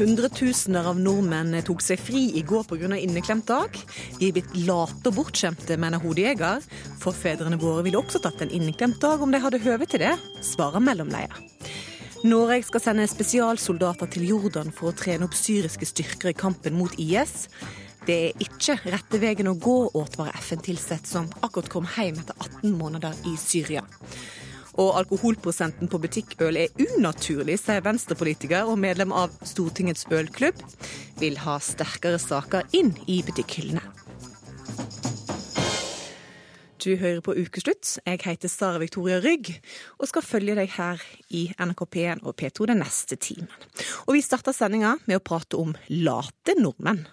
Hundretusener av nordmenn tok seg fri i går pga. inneklemt dag. De er blitt late og bortskjemte, mener hodejeger. Forfedrene våre ville også tatt en inneklemt dag om de hadde høve til det, svarer mellomleia. Norge skal sende spesialsoldater til Jordan for å trene opp syriske styrker i kampen mot IS. Det er ikke rette veien å gå, advarer FN-tilsatt som akkurat kom hjem etter 18 måneder i Syria. Og alkoholprosenten på butikkøl er unaturlig, sier venstrepolitiker og medlem av Stortingets ølklubb. Vil ha sterkere saker inn i butikkhyllene. Du hører på Ukeslutt. Jeg heter Sara Victoria Rygg og skal følge deg her i NRK P1 og P2 den neste timen. Og vi starter sendinga med å prate om late nordmenn.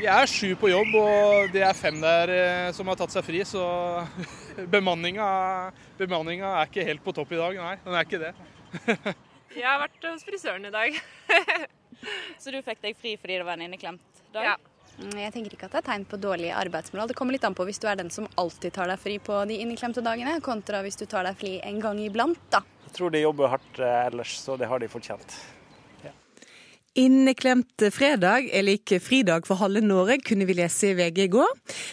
Vi er sju på jobb, og det er fem der eh, som har tatt seg fri, så bemanninga, bemanninga er ikke helt på topp i dag. Nei, den er ikke det. Jeg har vært hos frisøren i dag. Så du fikk deg fri fordi det var en inneklemt dag? Ja. Mm, Jeg tenker ikke at det er tegn på dårlig arbeidsmoral. Det kommer litt an på hvis du er den som alltid tar deg fri på de inneklemte dagene, kontra hvis du tar deg fri en gang iblant, da. Jeg tror de jobber hardt eh, ellers, så det har de fortjent. Inneklemt fredag er lik fridag for halve Norge, kunne vi lese i VG i går.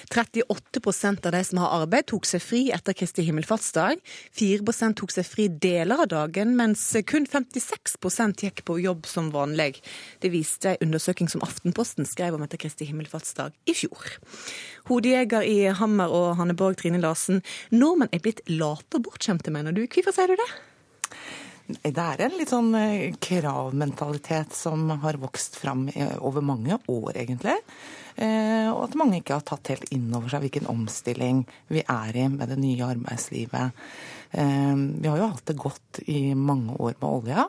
38% av de som har arbeid, tok seg fri etter Kristi himmelfartsdag. 4% tok seg fri deler av dagen, mens kun 56% gikk på jobb som vanlig. Det viste en undersøking som Aftenposten skrev om etter Kristi himmelfartsdag i fjor. Hodejeger i Hammer og Hanne Borg Trine Larsen, nordmenn er blitt late og bortskjemte, mener du. Hvorfor sier du det? Det er en litt sånn eh, kravmentalitet som har vokst fram over mange år, egentlig. Eh, Og at mange ikke har tatt helt inn over seg hvilken omstilling vi er i med det nye arbeidslivet. Eh, Vi har jo hatt det godt i mange år med olja.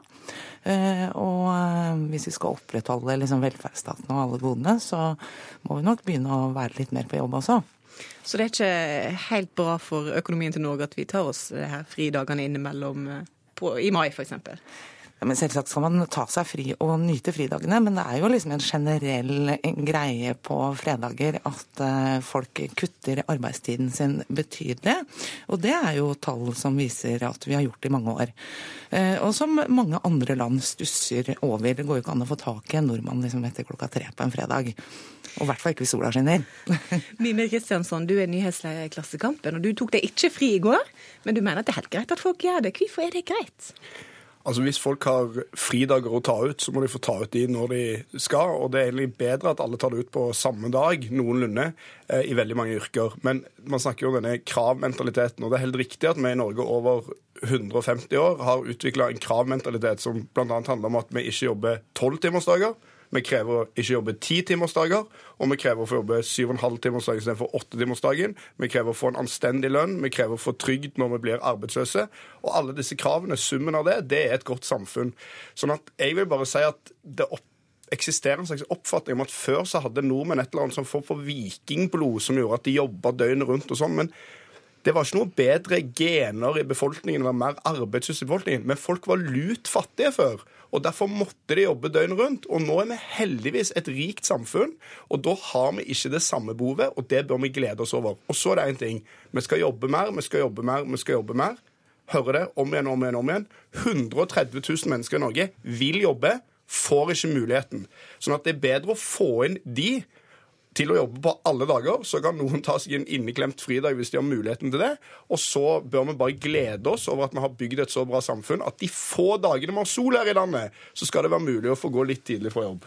Eh, Og eh, hvis vi skal opprettholde liksom velferdsstaten og alle godene, så må vi nok begynne å være litt mer på jobb også. Så det er ikke helt bra for økonomien til Norge at vi tar oss de her fridagene innimellom eh, på, i mai, f.eks. Men Selvsagt skal man ta seg fri og nyte fridagene, men det er jo liksom en generell greie på fredager at eh, folk kutter arbeidstiden sin betydelig. Og det er jo tall som viser at vi har gjort i mange år. Eh, Og som mange andre land stusser over. Det går jo ikke an å få tak i en nordmann liksom etter klokka tre på en fredag. Og i hvert fall ikke hvis sola skinner. Mimir Kristiansson, du er nyhetsleder i Klassekampen, og du tok deg ikke fri i går, men du mener at det er helt greit at folk gjør det. Hvorfor er det greit? Altså Hvis folk har fridager å ta ut, så må de få ta ut de når de skal. Og det er egentlig bedre at alle tar det ut på samme dag, noenlunde, eh, i veldig mange yrker. Men man snakker jo om denne kravmentaliteten, og det er helt riktig at vi i Norge over 150 år har utvikla en kravmentalitet som bl.a. handler om at vi ikke jobber tolvtimersdager. Vi krever å ikke jobbe titimersdager, og vi krever å få jobbe syv og en halv timersdag istedenfor åttetimersdagen. Vi krever å få en anstendig lønn, vi krever å få trygd når vi blir arbeidsløse. Og alle disse kravene, summen av det, det er et godt samfunn. Sånn at jeg vil bare si at det opp eksisterer en slags oppfatning om at før så hadde nordmenn et eller annet som form for vikingblod som gjorde at de jobba døgnet rundt og sånn. men det var ikke noe bedre gener i befolkningen eller mer arbeidslyst i befolkningen, men folk var lut fattige før. Og Derfor måtte de jobbe døgnet rundt. Og nå er vi heldigvis et rikt samfunn, og da har vi ikke det samme behovet, og det bør vi glede oss over. Og så er det én ting. Vi skal jobbe mer, vi skal jobbe mer, vi skal jobbe mer. Hører det om igjen, om igjen, om igjen. 130 000 mennesker i Norge vil jobbe, får ikke muligheten. Sånn at det er bedre å få inn de til å jobbe på alle dager. Så kan noen ta seg en inneklemt fridag hvis de har muligheten til det. Og så bør vi bare glede oss over at vi har bygd et så bra samfunn at de få dagene vi har sol her i landet, så skal det være mulig å få gå litt tidlig fra jobb.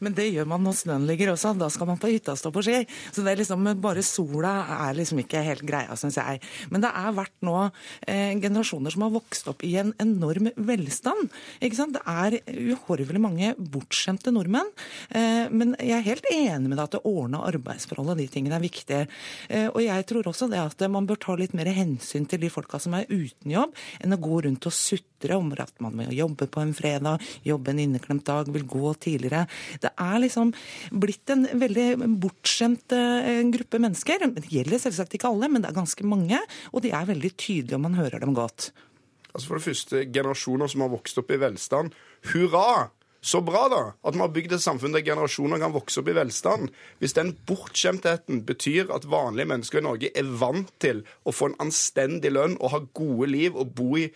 Men det gjør man når snøen ligger også. Da skal man på hytta stå på ski. Så det er liksom, bare sola er liksom ikke helt greia, syns jeg. Men det er vært nå eh, generasjoner som har vokst opp i en enorm velstand. Ikke sant? Det er uhorvelig mange bortskjemte nordmenn. Eh, men jeg er helt enig med deg at det ordna arbeidsforhold og de tingene er viktige. Eh, og jeg tror også det at man bør ta litt mer hensyn til de folka som er uten jobb, enn å gå rundt og sutre om at man må jobbe på en fredag, jobbe en inneklemt dag, vil gå tidligere. Det er liksom blitt en veldig bortskjemt eh, gruppe mennesker. Det gjelder selvsagt ikke alle, men det er ganske mange. Og de er veldig tydelige, og man hører dem godt. Altså For det første, generasjoner som har vokst opp i velstand. Hurra! Så bra, da! At vi har bygd et samfunn der generasjoner kan vokse opp i velstand. Hvis den bortskjemtheten betyr at vanlige mennesker i Norge er vant til å få en anstendig lønn og ha gode liv og bo i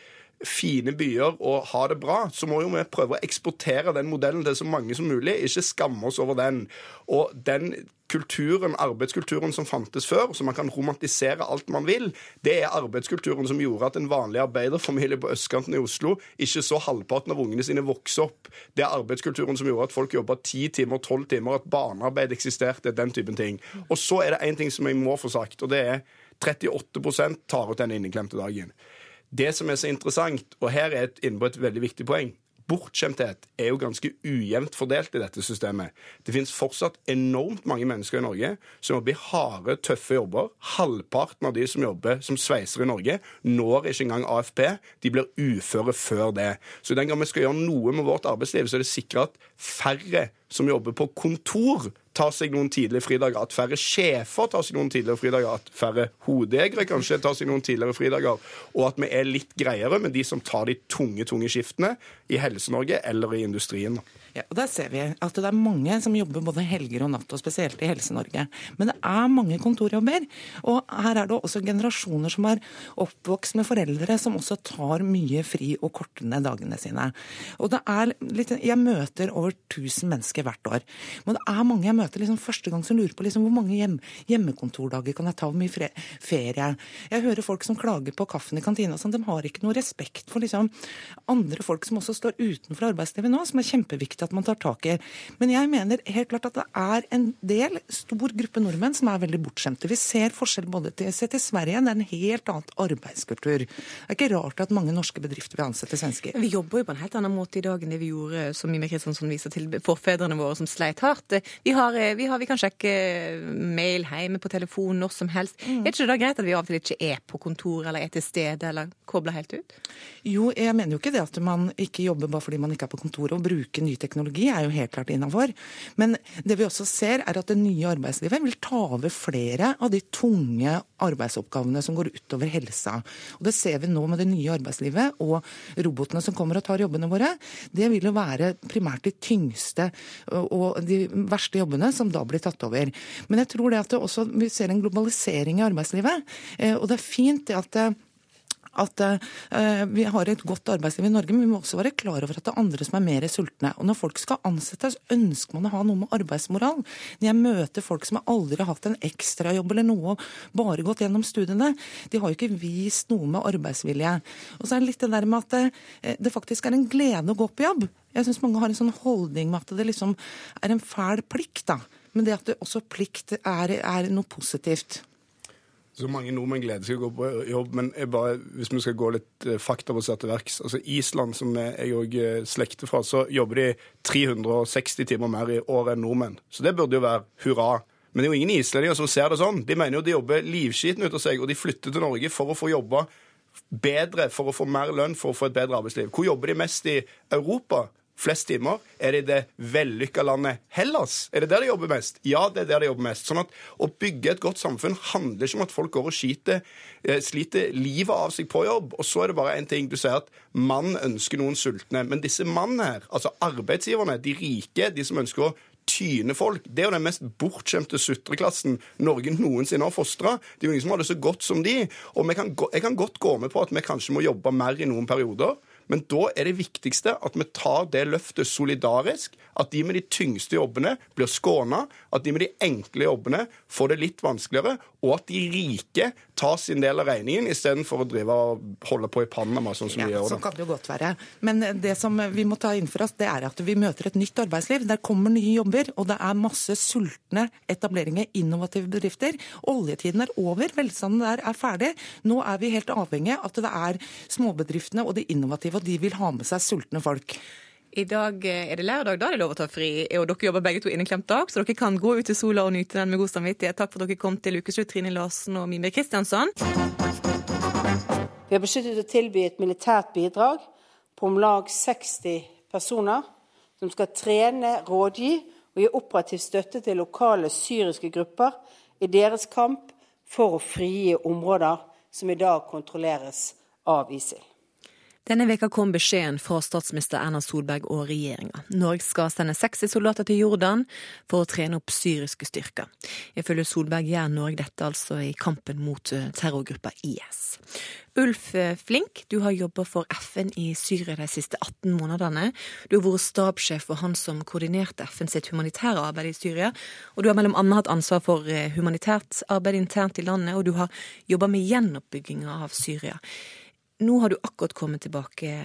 fine byer og ha det bra, så må jo vi prøve å eksportere den modellen til så mange som mulig, ikke skamme oss over den. Og den kulturen, arbeidskulturen som fantes før, så man kan romantisere alt man vil, det er arbeidskulturen som gjorde at en vanlig arbeiderfamilie på østkanten i Oslo ikke så halvparten av ungene sine vokse opp. Det er arbeidskulturen som gjorde at folk jobba ti timer, tolv timer, at barnearbeid eksisterte, den typen ting. Og så er det én ting som jeg må få sagt, og det er 38% tar ut den inneklemte dagen. Det som er så interessant, og her er et, inne på et veldig viktig poeng bortskjemthet er jo ganske ujevnt fordelt i dette systemet. Det finnes fortsatt enormt mange mennesker i Norge som jobber i harde, tøffe jobber. Halvparten av de som jobber som sveiser i Norge, når ikke engang AFP. De blir uføre før det. Så den gang vi skal gjøre noe med vårt arbeidsliv, så er det sikre at færre som jobber på kontor, tar seg noen tidlige fridager, at færre sjefer tar seg noen tidligere fridager, at færre hodejegere kanskje tar seg noen tidligere fridager, og at vi er litt greiere med de som tar de tunge, tunge skiftene i Helse-Norge eller i industrien. Ja, og Der ser vi at det er mange som jobber både helger og natt, og spesielt i Helse-Norge. Men det er mange kontorjobber. Og her er det også generasjoner som er oppvokst med foreldre som også tar mye fri og korter ned dagene sine. Og det er litt, Jeg møter over 1000 mennesker hvert år. Men det er mange jeg møter liksom første gang som lurer på liksom, hvor mange hjem, hjemmekontordager kan jeg ta, hvor mye ferie. Jeg hører folk som klager på kaffen i kantina. Sånn, de har ikke noe respekt for liksom, andre folk som også står utenfor arbeidslivet nå, som er kjempeviktig at man tar tak i. Men jeg mener helt klart at det er en del, stor gruppe nordmenn, som er veldig bortskjemte. Vi ser forskjell både til, se til Sverige, det er en helt annen arbeidskultur. Det er ikke rart at mange norske bedrifter vil ansette svensker. Vi jobber jo på en helt annen måte i dag enn det vi gjorde, som Mime Kristiansson viser til, forfedrene våre som sleit hardt. Vi, har, vi, har, vi kan sjekke mail hjemme på telefon når som helst. Mm. Er ikke det da greit at vi av og til ikke er på kontor eller er til stede eller kobler helt ut? Jo, jeg mener jo ikke det at man ikke jobber bare fordi man ikke er på kontoret og bruker ny teknologi er jo helt klart innafor. Men det vi også ser, er at det nye arbeidslivet vil ta over flere av de tunge arbeidsoppgavene som går utover helsa. Og Det ser vi nå med det nye arbeidslivet og robotene som kommer og tar jobbene våre. Det vil jo være primært de tyngste og de verste jobbene som da blir tatt over. Men jeg tror det at det også, vi ser en globalisering i arbeidslivet. Eh, og det er fint det at at uh, vi har et godt arbeidsliv i Norge, men vi må også være klar over at det er andre som er mer sultne. Og når folk skal ansettes, ønsker man å ha noe med arbeidsmoral. Når jeg møter folk som aldri har hatt en ekstrajobb eller noe, bare gått gjennom studiene, de har jo ikke vist noe med arbeidsvilje. Og så er det litt det der med at eh, det faktisk er en glede å gå på jobb. Jeg syns mange har en sånn holdning med at det liksom er en fæl plikt, da. Men det at det også plikt er, er noe positivt. Så mange nordmenn gleder seg å gå på jobb, men bare, hvis vi skal gå litt eh, faktabasert til verks altså Island, som jeg òg eh, slekter fra, så jobber de 360 timer mer i året enn nordmenn. Så det burde jo være hurra. Men det er jo ingen islendinger som ser det sånn. De mener jo de jobber livskiten ut av seg, og de flytter til Norge for å få jobbe bedre, for å få mer lønn, for å få et bedre arbeidsliv. Hvor jobber de mest i Europa? Flest timer? Er det i det vellykka landet Hellas? Er det der de jobber mest? Ja, det er der de jobber mest. Sånn at Å bygge et godt samfunn handler ikke om at folk går og skiter, eh, sliter livet av seg på jobb. Og så er det bare én ting. Du sier at mann ønsker noen sultne. Men disse mannene her, altså arbeidsgiverne, de rike, de som ønsker å tyne folk. Det er jo den mest bortskjemte sutreklassen Norge noensinne har fostra. Det er jo ingen som har det så godt som de. Og kan, jeg kan godt gå med på at vi kanskje må jobbe mer i noen perioder. Men da er det viktigste at vi tar det løftet solidarisk. At de med de tyngste jobbene blir skåna. At de med de enkle jobbene får det litt vanskeligere. Og at de rike tar sin del av regningen, istedenfor å drive og holde på i Panama, sånn som ja, vi gjør. Sånn kan det jo godt være. Men det som vi må ta inn for oss, det er at vi møter et nytt arbeidsliv. Der kommer nye jobber, og det er masse sultne etableringer, innovative bedrifter. Oljetiden er over, velstanden der er ferdig. Nå er vi helt avhengig av at det er småbedriftene og de innovative og de vil ha med seg sultne folk. I dag er det lørdag, da er det lov å ta fri. Og dere jobber begge to inneklemt dag, så dere kan gå ut i sola og nyte den med god samvittighet. Takk for at dere kom til Ukeslutt, Trine Larsen og Mime Kristiansson. Vi har besluttet å tilby et militært bidrag på om lag 60 personer som skal trene, rådgi og gi operativ støtte til lokale syriske grupper i deres kamp for å frigi områder som i dag kontrolleres av ISIL. Denne veka kom beskjeden fra statsminister Erna Solberg og regjeringa. Norge skal sende 60 soldater til Jordan for å trene opp syriske styrker. Ifølge Solberg gjør Norge dette altså i kampen mot eh, terrorgruppa IS. Ulf eh, Flink, du har jobba for FN i Syria de siste 18 månedene. Du har vært stabssjef for han som koordinerte FN sitt humanitære arbeid i Syria. Og du har mellom annet hatt ansvar for eh, humanitært arbeid internt i landet, og du har jobba med gjenoppbygginga av Syria. Nå har du akkurat kommet tilbake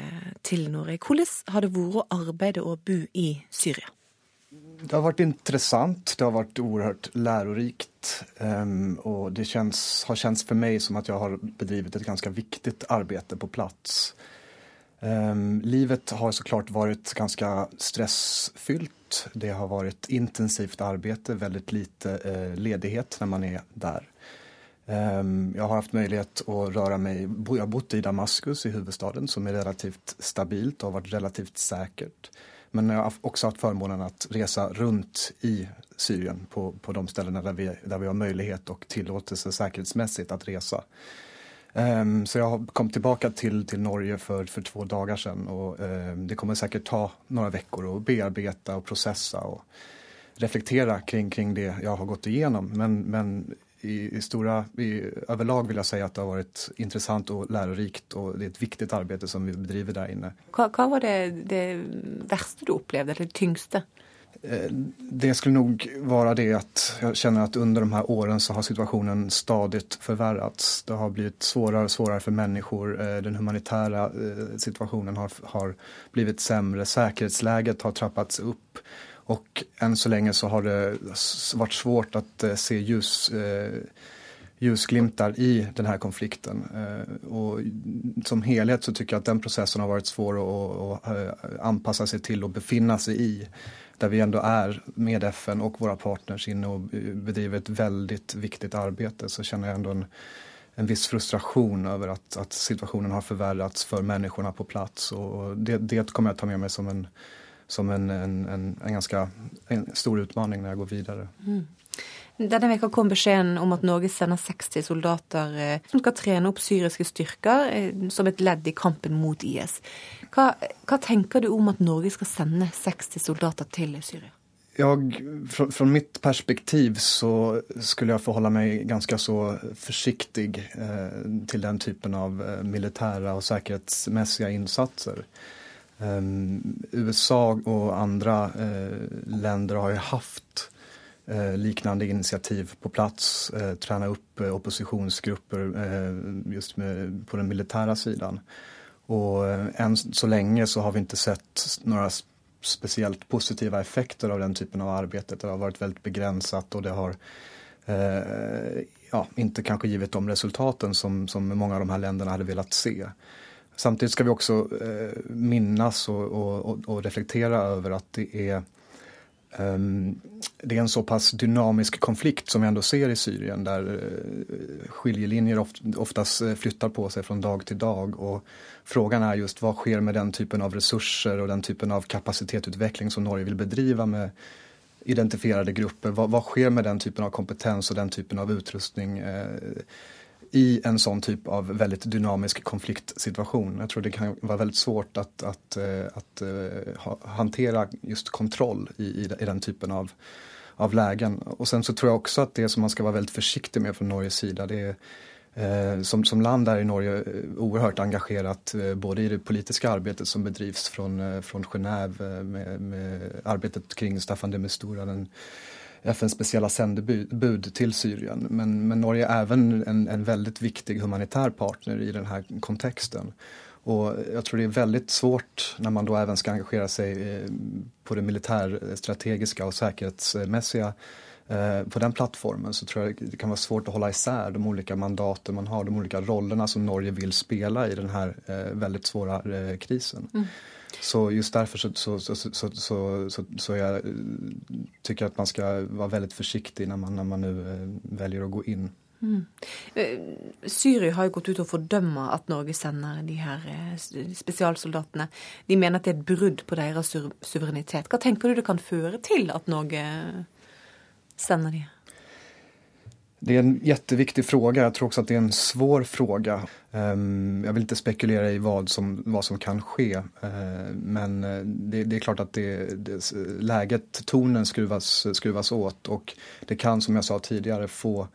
til Norge. Hvordan har det vært å arbeide og bo i Syria? Det har vært interessant, det har vært uhørt lærerikt. Um, og det känns, har kjentes for meg som at jeg har bedrevet et ganske viktig arbeid på plass. Um, livet har så klart vært ganske stressfylt. Det har vært intensivt arbeid, veldig lite uh, ledighet når man er der. Ehm, jag har hatt mulighet å røre meg Jeg har bodd i Damaskus i huvudstaden som er relativt stabilt og har vært relativt sikkert. Men jeg har også hatt förmånen å reise rundt i Syrien på, på de stedene der vi, där vi har mulighet og tillatelse sikkerhetsmessig å reise. Um, så jeg kom tilbake til, til Norge for, for to dager siden. Og um, det kommer sikkert ta noen uker å bearbeide og prosesse og reflektere kring, kring det jeg har gått igjennom. Men, men i, i stora, i, överlag vil jeg si at det har vært interessant og lærerikt, og det er et viktig arbeid som vi bedriver der inne. Hva, var det, det, verste du opplevde, eller det tyngste? Eh, det skulle nok være det at jeg kjenner at under de her årene så har situasjonen stadig forverret. Det har blitt vanskeligere og vanskeligere for mennesker. Eh, den humanitære situationen situasjonen har, har blitt sämre. Säkerhetsläget har trappats opp. Och än så länge så har det varit svårt att eh, se ljus, eh, ljusglimtar i den här konflikten. Eh, och som helhet så tycker jag att den processen har varit svår att, att anpassa sig till och befinna sig i. Där vi ändå är med FN och våra partners inne och bedriver ett väldigt viktigt arbete så känner jag ändå en, en viss frustration över att, att situationen har förvärrats för människorna på plats. Och det, det kommer jag ta med mig som en som en, en, en, en ganske stor utfordring når jeg går videre. Mm. Denne veka kom beskjeden om at Norge sender 60 soldater eh, som skal trene opp syriske styrker eh, som et ledd i kampen mot IS. Hva, hva tenker du om at Norge skal sende 60 soldater til Syria? Jag, fra, fra mitt perspektiv så skulle jeg forholde meg ganske så forsiktig eh, til den typen av militære og sikkerhetsmessige säkerhetsmässiga insatser. Um, USA och andra uh, länder har ju haft uh, liknande initiativ på plats, uh, träna upp oppositionsgrupper just med, på den militära sidan. Och än så länge så har vi inte sett några spesielt positive effekter av den typen av arbete. Det har vært veldig begrenset, og det har ja, ikke kanskje gitt de resultaten som, som mange av de her landene hadde villet se. Samtidigt ska vi också eh, minnas och, och, och, reflektera över att det är um, det är en så pass dynamisk konflikt som vi ändå ser i Syrien där uh, skiljelinjer oft, oftast eh, flyttar på sig från dag till dag. Och frågan är just vad sker med den typen av resurser och den typen av kapacitetsutveckling som Norge vill bedriva med identifierade grupper. Vad, vad sker med den typen av kompetens och den typen av utrustning? I en sånn typ av veldig dynamisk konfliktsituasjon. Jeg tror det kan være veldig svårt å eh, eh, hantera just kontroll i, i, i, den typen av, av lägen. Och sen så tror jeg også at det som man skal være veldig forsiktig med fra Norges sida, det er Eh, som, som, land er Norge eh, oerhört engagerat eh, både i det politiske arbeidet som bedrivs fra Genève med, med arbeidet kring Staffan de Mistura, den FNs spesielle sendebud til Syrien. Men, men Norge er även en, en väldigt viktig humanitär partner i denne konteksten. Och jag tror det er veldig svårt når man då även ska engagera sig eh, på det militärstrategiska och säkerhetsmässiga eh, på den plattformen så tror jeg det kan være svårt å holde især de olika mandaten man har, de olika rollerna som Norge vil spela i den här eh, väldigt svåra krisen. Mm. Så just derfor så, så, så, så, jag tycker att man ska vara väldigt försiktig när man, när man nu eh, väljer å gå inn. Mm. Eh, Syria har jo gått ut og fordømmer at Norge sender de her eh, spesialsoldatene. De mener at det er et brudd på deres suverenitet. Hva tenker du det kan føre til at Norge sender de? Det är en jätteviktig fråga. Jag tror också att det är en svår fråga. Jeg jag vill inte spekulera i vad som, vad som kan ske. Ehm, men eh, det, det är klart att det, det, läget, tonen skruvas, skruvas åt och det kan som jag sa tidigare få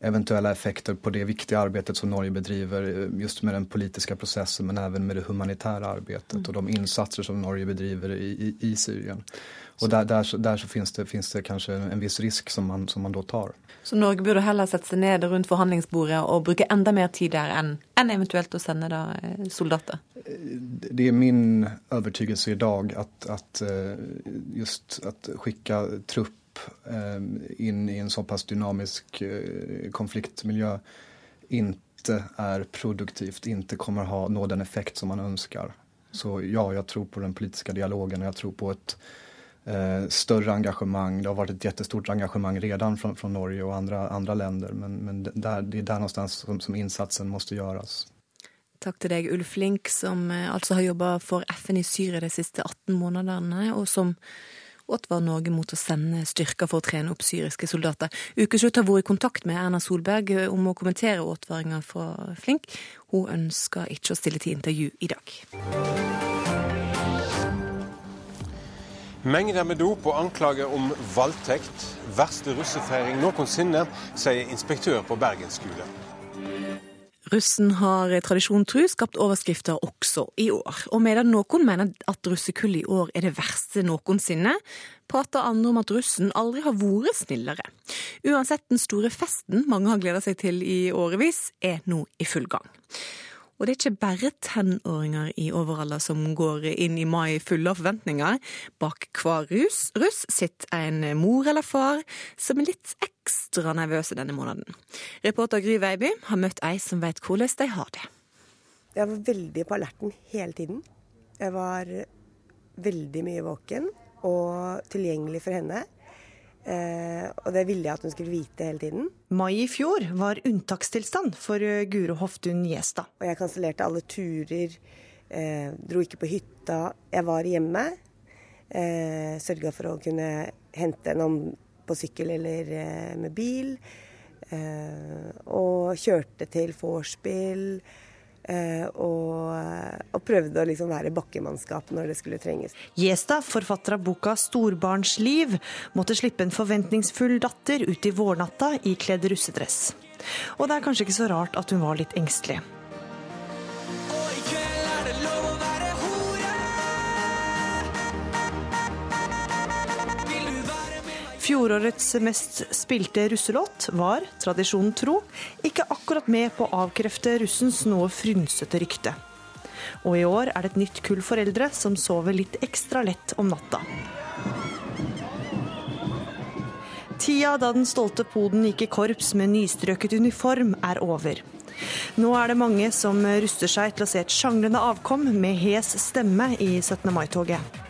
eventuella effekter på det viktiga arbetet som Norge bedriver eh, just med den politiska processen men även med det humanitära arbetet og och de insatser som Norge bedriver i, i, i Syrien. Och där, där, där så finns det, finns det kanskje en viss risk som man, som man da tar. Så Norge burde heller sette seg ned rundt forhandlingsbordet og bruke enda mer tid der enn, en eventuelt å sende da, eh, soldater? Det er min overbevisning i dag at, at just at skicka trupp Eh, inn i en såpass dynamisk konfliktmiljø ikke er produktivt, ikke kommer ha, nå den effekt som man ønsker. Så ja, jeg tror på den politiske dialogen og jeg tror på ett eh, större engagemang. Det har varit ett jättestort engagemang redan från, från Norge och andra, andra länder men, men där, det är där någonstans som, som insatsen måste göras. Takk til deg, Ulf Link, som altså har jobba for FN i Syria de siste 18 månedene, og som advarer Norge mot å sende styrker for å trene opp syriske soldater. Ukeslutt har vært i kontakt med Erna Solberg om å kommentere advaringa fra Flink. Hun ønsker ikke å stille til intervju i dag. Mengder med dop og anklager om voldtekt. Verste russefeiring noensinne, sier inspektør på Bergen skole. Russen har tradisjon tru skapt overskrifter også i år. Og medan noen mener at russekullet i år er det verste noensinne, prater andre om at russen aldri har vært snillere. Uansett, den store festen mange har gleda seg til i årevis, er nå i full gang. Og det er ikke bare tenåringer i overalder som går inn i mai fulle av forventninger. Bak hver rus, russ sitter en mor eller far som er litt ekstra nervøse denne måneden. Reporter Gry Veiby har møtt ei som vet hvordan de har det. Jeg var veldig på alerten hele tiden. Jeg var veldig mye våken og tilgjengelig for henne. Eh, og det ville jeg at hun skulle vite hele tiden. Mai i fjor var unntakstilstand for eh, Guro Hoftun Gjestad. Og jeg kansellerte alle turer, eh, dro ikke på hytta. Jeg var hjemme. Eh, Sørga for å kunne hente henne om på sykkel eller eh, med bil. Og kjørte til vorspiel. Eh, og, og, prøvde å liksom være bakkemannskap når det skulle trenges. Gjestad, forfatter av boka 'Storbarnsliv', måtte slippe en forventningsfull datter ut i vårnatta ikledd russedress. Og det er kanskje ikke så rart at hun var litt engstelig. Fjorårets mest spilte russelåt var, tradisjonen tro, ikke akkurat med på å avkrefte russens noe frynsete rykte. Og i år er det et nytt kull foreldre som sover litt ekstra lett om natta. Tida da den stolte poden gikk i korps med nystrøket uniform, er over. Nå er det mange som ruster seg til å se et sjanglende avkom med hes stemme i 17. mai-toget.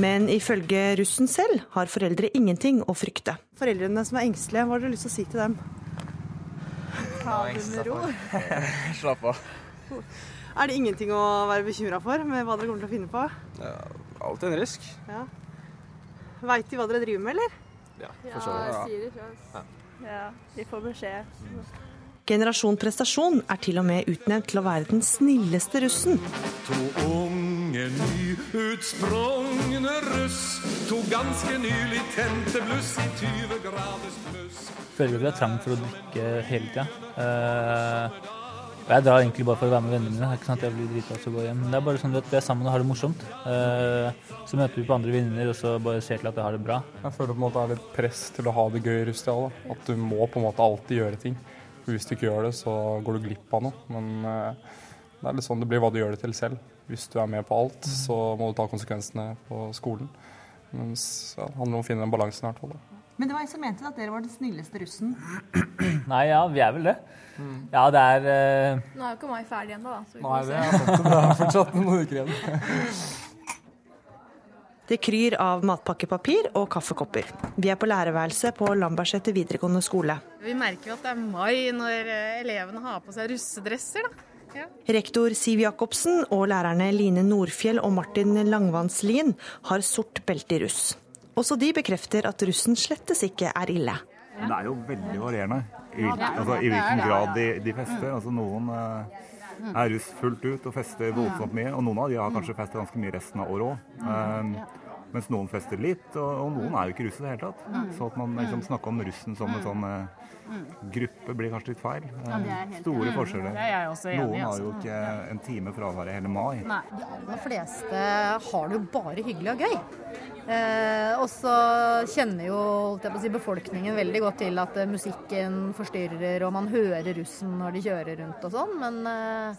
Men ifølge russen selv har foreldre ingenting å frykte. Foreldrene som er engstelige, hva har dere lyst til å si til dem? Ta det med ro. Slapp av. Er det ingenting å være bekymra for med hva dere kommer til å finne på? Ja, alltid en risk. Ja. Veit de hva dere driver med, eller? Ja, for så vidt. Ja, sier det sjøl. Ja, de får beskjed. Generasjon prestasjon er til og med utnevnt til å være den snilleste russen. To unge nyutsprungne russ, to ganske nylig tente bluss i 20 graders pluss. Føler ikke at er trang for å drikke hele tida. Uh, jeg drar egentlig bare for å være med vennene mine. Det er ikke sant jeg blir drita og går hjem. Men Det er bare sånn at vi er sammen og har det morsomt. Uh, så møter vi på andre venninner og så bare ser til at vi har det bra. Jeg føler på en måte det er litt press til å ha det gøy i Rustia. At du må på en måte alltid gjøre ting. Hvis du ikke gjør det, så går du glipp av noe. Men uh, det er litt sånn det blir hva du gjør det til selv. Hvis du er med på alt, så må du ta konsekvensene på skolen. Mens ja, det handler om å finne den balansen i hvert fall. Men det var en som mente at dere var den snilleste russen. Nei, ja, vi er vel det. Mm. Ja, det er uh... Nå er jo ikke mai ferdig ennå, da. Nei, det er sant. Det er fortsatt noen uker igjen. Det kryr av matpakkepapir og kaffekopper. Vi er på lærerværelset på Lambertseter videregående skole. Vi merker jo at det er mai når eh, elevene har på seg russedresser, da. Rektor Siv Jacobsen og lærerne Line Nordfjell og Martin Langvannslien har sort belte i russ. Også de bekrefter at russen slettes ikke er ille. Det er jo veldig varierende i, altså, i hvilken grad de, de fester. Altså, noen eh, er russ fullt ut og fester voldsomt mye, og noen av de har kanskje festet ganske mye resten av året òg. Mens noen fester litt, og, og noen er jo ikke russ i det hele tatt. Mm. Så at man liksom snakker om russen som en Mm. sånn eh, Mm. gruppe blir kanskje litt feil. Ja, det Eh, Store forskjeller. Det er jeg også enig Noen har altså. jo ikke en time fravær i hele mai. Nei, de aller fleste har det jo bare hyggelig og gøy. Eh, og så kjenner jo holdt jeg på å si, befolkningen veldig godt til at eh, musikken forstyrrer, og man hører russen når de kjører rundt og sånn, men eh,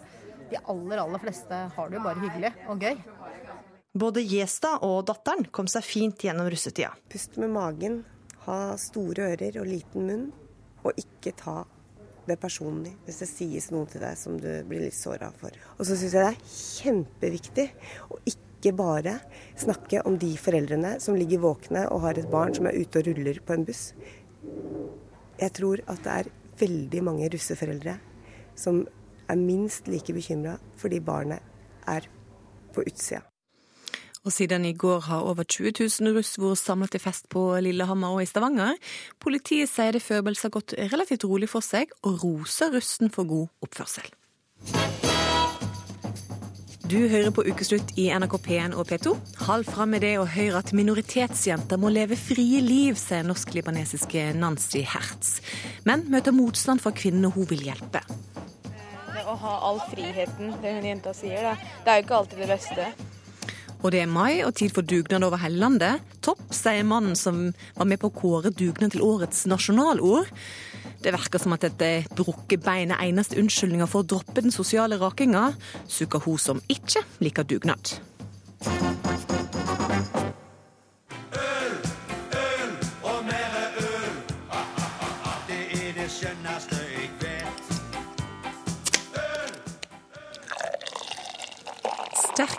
de aller, aller fleste har det jo bare hyggelig og gøy. Både Gjesta og datteren kom seg fint gjennom russetida. Pust med magen, ha store ører og liten munn, og ikke ta det personlig hvis det sies noe til deg som du blir litt såra for. Og så syns jeg det er kjempeviktig å ikke bare snakke om de foreldrene som ligger våkne og har et barn som er ute og ruller på en buss. Jeg tror at det er veldig mange russeforeldre som er minst like bekymra fordi barnet er på utsida. Og siden i går har over 20 000 russ vært samlet til fest på Lillehammer og i Stavanger. Politiet sier det forberedelser har gått relativt rolig for seg, og roser russen for god oppførsel. Du hører på Ukeslutt i NRK P1 og P2. Hold fram med det og hør at minoritetsjenter må leve frie liv, sier norsk-libanesiske Nancy Hertz. Men møter motstand fra kvinnene hun vil hjelpe. Det å ha all friheten, det hun jenta sier. Det er jo ikke alltid det beste. Og det er mai og tid for dugnad over hele landet. Topp, sier mannen som var med på å kåre dugnad til årets nasjonalord. Det virker som at dette brukket bein er eneste unnskyldninga for å droppe den sosiale rakinga, sukker hun som ikke liker dugnad.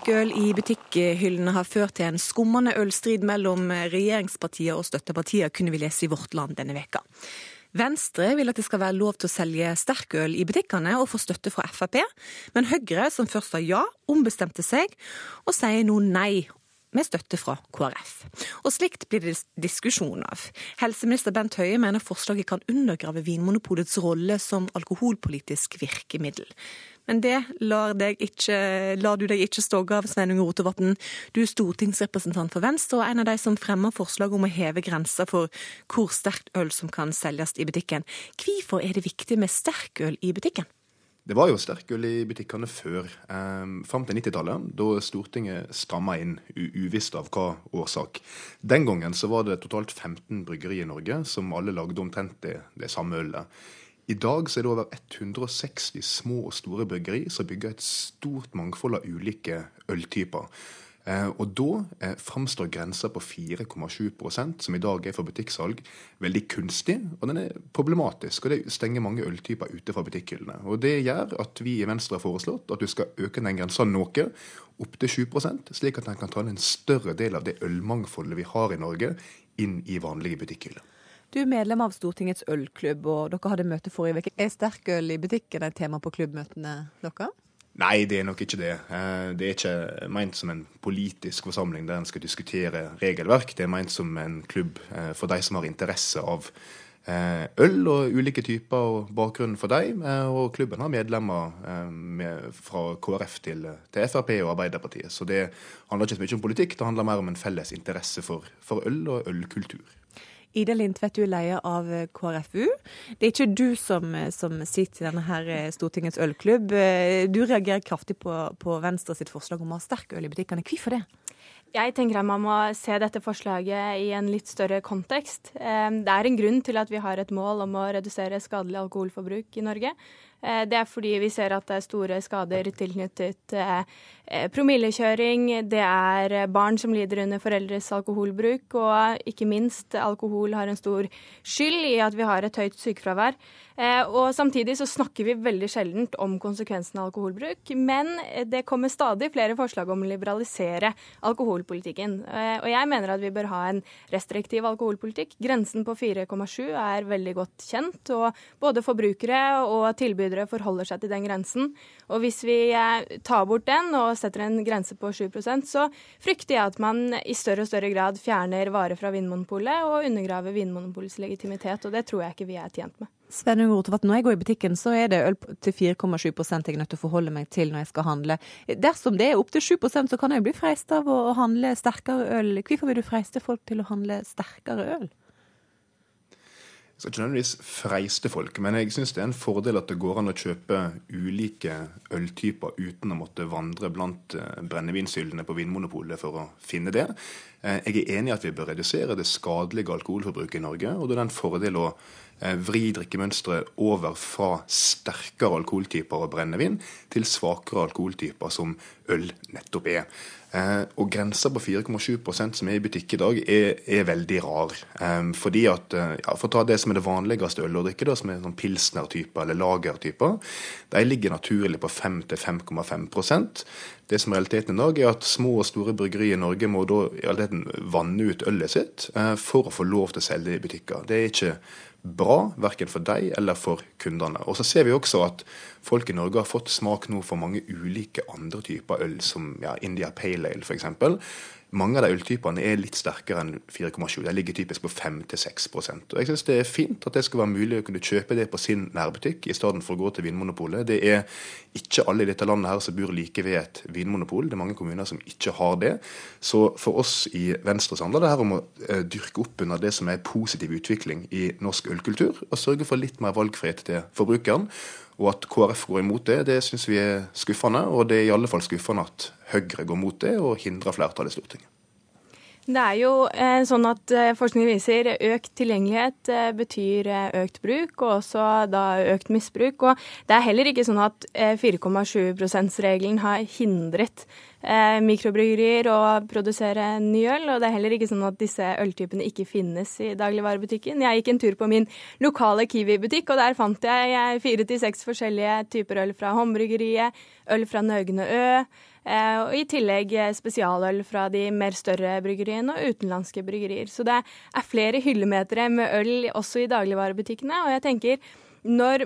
Sterk i butikkhyllene har ført til en skummende ølstrid mellom regjeringspartier og støttepartier, kunne vi lese i Vårt Land denne veka. Venstre vil at det skal være lov til å selge sterkøl i butikkene og få støtte fra Frp, men Høyre, som først sa ja, ombestemte seg og sier nå nei med støtte fra KrF. Og slikt blir det diskusjon av. Helseminister Bent Høie mener forslaget kan undergrave Vinmonopolets rolle som alkoholpolitisk virkemiddel. Men det lar, ikke, lar du deg ikke stogge av, Sveinung Rotevatn. Du er stortingsrepresentant for Venstre og en av de som fremmer forslag om å heve grensa for hvor sterkt øl som kan selges i butikken. Hvorfor er det viktig med sterkøl i butikken? Det var jo sterkøl i butikkene før, eh, fram til 90-tallet, da Stortinget stramma inn, uvisst av hva årsak. Den gangen så var det totalt 15 bryggerier i Norge som alle lagde omtrent det, det samme ølet. I dag er det over 160 små og store bryggeri som bygger et stort mangfold av ulike øltyper. Eh, og da eh, framstår grensa på 4,7% som i dag er for butikksalg, veldig kunstig, og den er problematisk. Og det stenger mange øltyper ute fra butikkhyllene. Og det gjør at vi i Venstre har foreslått at du skal øke den grensa noe, opp til 7% slik at den kan ta inn en større del av det ølmangfoldet vi har i Norge, inn i vanlige butikkhyller. Du er medlem av Stortingets ølklubb, og dere hadde møte forrige uke. Er sterkøl i butikken et tema på klubbmøtene deres? Nei, det er nok ikke det. Eh, Det er ikke meint som en politisk forsamling der en skal diskutere regelverk. Det er meint som en klubb eh, for de som har interesse av eh, øl og ulike typer og bakgrunnen for dem. Og klubben har medlemmer med, fra KrF til, til Frp og Arbeiderpartiet. Så det handler ikke så mye om politikk, det handler mer om en felles interesse for øl og ølkultur. Ida Lindtvedt, du er leder av KrFU. Det er ikke du som, som sitter i denne her Stortingets ølklubb. Du reagerer kraftig på, på Venstre sitt forslag om å ha sterk øl i butikkene. Hvorfor det? Jeg tenker at man må se dette forslaget i en litt større kontekst. Eh, Det er en grunn til at vi har et mål om å redusere skadelig alkoholforbruk i Norge. Eh, Det er fordi vi ser at det er store skader tilknyttet eh, eh, promillekjøring. Det er barn som lider under foreldres alkoholbruk, og ikke minst alkohol har en stor skyld i at vi har et høyt sykefravær. Eh, Og samtidig så snakker vi veldig sjeldent om konsekvensene av alkoholbruk, men det kommer stadig flere forslag om å liberalisere alkoholpolitikken. Eh, Og jeg mener at vi bør ha en restriktiv alkoholpolitikk. Grensen på 4,7 er veldig godt kjent, og både forbrukere og tilbydere forholder seg til den grensen. Og hvis vi eh, tar bort den og setter en grense på 7% så frykter jeg at man i større og større grad fjerner varer fra Vinmonopolet og undergraver Vinmonopolets legitimitet, og det tror jeg ikke vi er tjent med. Sven Rotevatn, når jeg går i butikken, så er det øl til 4,7 jeg er nødt til å forholde meg til når jeg skal handle. Dersom det er opptil 7% så kan jeg jo bli freist av å handle sterkere øl. Hvorfor vil du freiste folk til å handle sterkere øl? Jeg skal ikke nødvendigvis freiste folk, men jeg syns det er en fordel at det går an å kjøpe ulike øltyper uten å måtte vandre blant eh, brennevinshyllene på Vinmonopolet for å finne det. Eh, jeg er enig i at vi bør redusere det skadelige alkoholforbruket i Norge. og det er en fordel å vri drikkemønsteret over fra sterkere alkoholtyper og brennevin til svakere alkoholtyper, som øl nettopp er. Eh, og grensa på 4,7% som er i butikk i dag, er, er veldig rar. Um, fordi at, eh, ja, For å ta det som er det vanligste ølet å drikke, da, som er sånn pilsnertyper eller lager-typer, de ligger naturlig på 5-5,5% Det som er realiteten i dag, er at små og store bryggerier i Norge må da i realiteten vanne ut ølet sitt for å få lov til å selge det i butikker. Det er ikke bra, verken for deg eller for kundene. Og så ser vi også at folk i Norge har fått smak nå for mange ulike andre typer øl, som ja, India Pale Ale f.eks. Mange av de øltypene er litt sterkere enn 4,7. De ligger typisk på 5-6 Og Jeg syns det er fint at det skal være mulig å kunne kjøpe det på sin nærbutikk, i stedet for å gå til Vinmonopolet. Det er ikke alle i dette landet her som bor like ved et vinmonopol. Det er mange kommuner som ikke har det. Så for oss i Venstre handler det her om å eh, dyrke opp under det som er positiv utvikling i norsk ølkultur, og sørge for litt mer valgfrihet til forbrukeren. Og at KrF går imot det, det syns vi er skuffende. Og det er i alle fall skuffende at Høyre går mot det og hindrer flertallet i Stortinget. Det er jo eh, sånn at eh, Forskning viser økt tilgjengelighet eh, betyr eh, økt bruk, og også da økt misbruk. Og det er heller ikke sånn at 4,7 %-regelen har hindret eh, mikrobryggerier og produsere ny øl. Og det er heller ikke sånn at disse øltypene ikke finnes i dagligvarebutikken. Jeg gikk en tur på min lokale Kiwi-butikk, og der fant jeg fire til seks forskjellige typer øl fra Håndbryggeriet, øl fra Nøgne Ø. Eh, og I tillegg spesialøl fra de mer større bryggeriene og utenlandske bryggerier. Så det er flere hyllemetere med øl også i dagligvarebutikkene. Og jeg tenker, når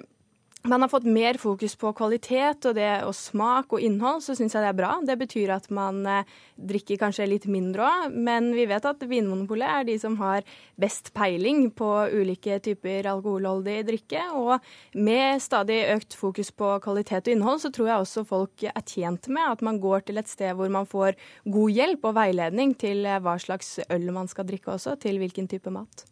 man har fått mer fokus på kvalitet og, det, og smak og innhold, så syns jeg det er bra. Det betyr at man eh, drikker kanskje litt mindre òg, men vi vet at Vinmonopolet er de som har best peiling på ulike typer alkoholholdig drikke. Og med stadig økt fokus på kvalitet og innhold, så tror jeg også folk er tjent med at man går til et sted hvor man får god hjelp og veiledning til eh, hva slags øl man skal drikke også, til hvilken type mat.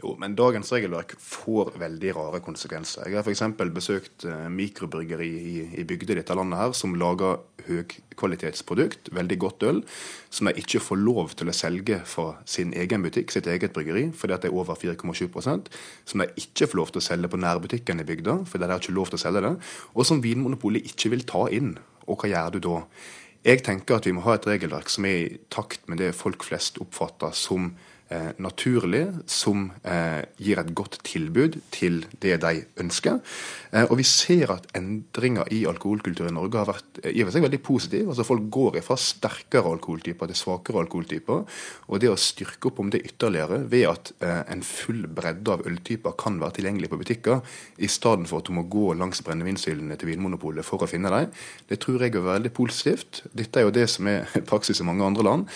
Jo, men dagens regelverk får veldig rare konsekvenser. Jeg har f.eks. besøkt eh, mikrobryggeri i, i bygder i dette landet her, som lager høykvalitetsprodukt, veldig godt øl, som de ikke får lov til å selge fra sin egen butikk, sitt eget bryggeri, fordi at det er over 4,7% som de ikke får lov til å selge på nærbutikken i bygda, fordi de har ikke lov til å selge det, og som Vinmonopolet ikke vil ta inn. Og hva gjør du da? Jeg tenker at vi må ha et regelverk som er i takt med det folk flest oppfatter som eh, naturlig, som eh, gir et godt tilbud til det de ønsker. Eh, og vi ser at endringer i alkoholkultur i Norge har vært eh, i og for seg veldig positive. Altså Folk går fra sterkere alkoholtyper til svakere alkoholtyper. Og det å styrke opp om det ytterligere ved at eh, en full bredde av øltyper kan være tilgjengelig på butikker, i stedet for at du må gå langs brennevinshyllene til Vinmonopolet for å finne dem, det tror jeg er veldig positivt. Dette er jo det som er praksis i mange andre land.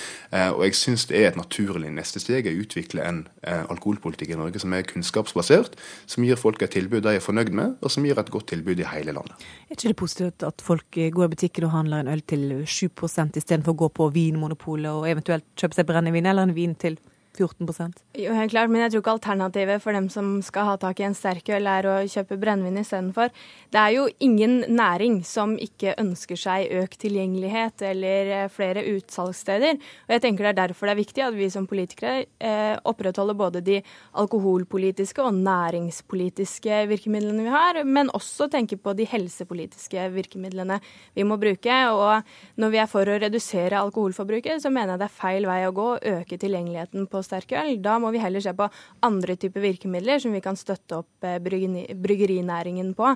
Og jeg syns det er et naturlig neste steg å utvikle en eh, alkoholpolitikk i Norge som er kunnskapsbasert, som gir folk et tilbud de er fornøyd med, og som gir et godt tilbud i hele landet. Er ikke det positivt at folk går i butikken og handler en øl til 7 istedenfor å gå på Vinmonopolet og eventuelt kjøpe seg brennevin eller en vin til 14 Jo, helt klart, men jeg tror ikke alternativet for dem som skal ha tak i en sterkøl, er å kjøpe brennevin istedenfor. Det er jo ingen næring som ikke ønsker seg økt tilgjengelighet eller eh, flere utsalgssteder. Og jeg tenker det er derfor det er viktig at vi som politikere eh, opprettholder både de alkoholpolitiske og næringspolitiske virkemidlene vi har, men også tenker på de helsepolitiske virkemidlene vi må bruke. Og når vi er for å redusere alkoholforbruket, så mener jeg det er feil vei å gå å øke tilgjengeligheten på sterk øl. Da må vi heller se på andre typer virkemidler som vi kan støtte opp eh, bryggerinæringen på.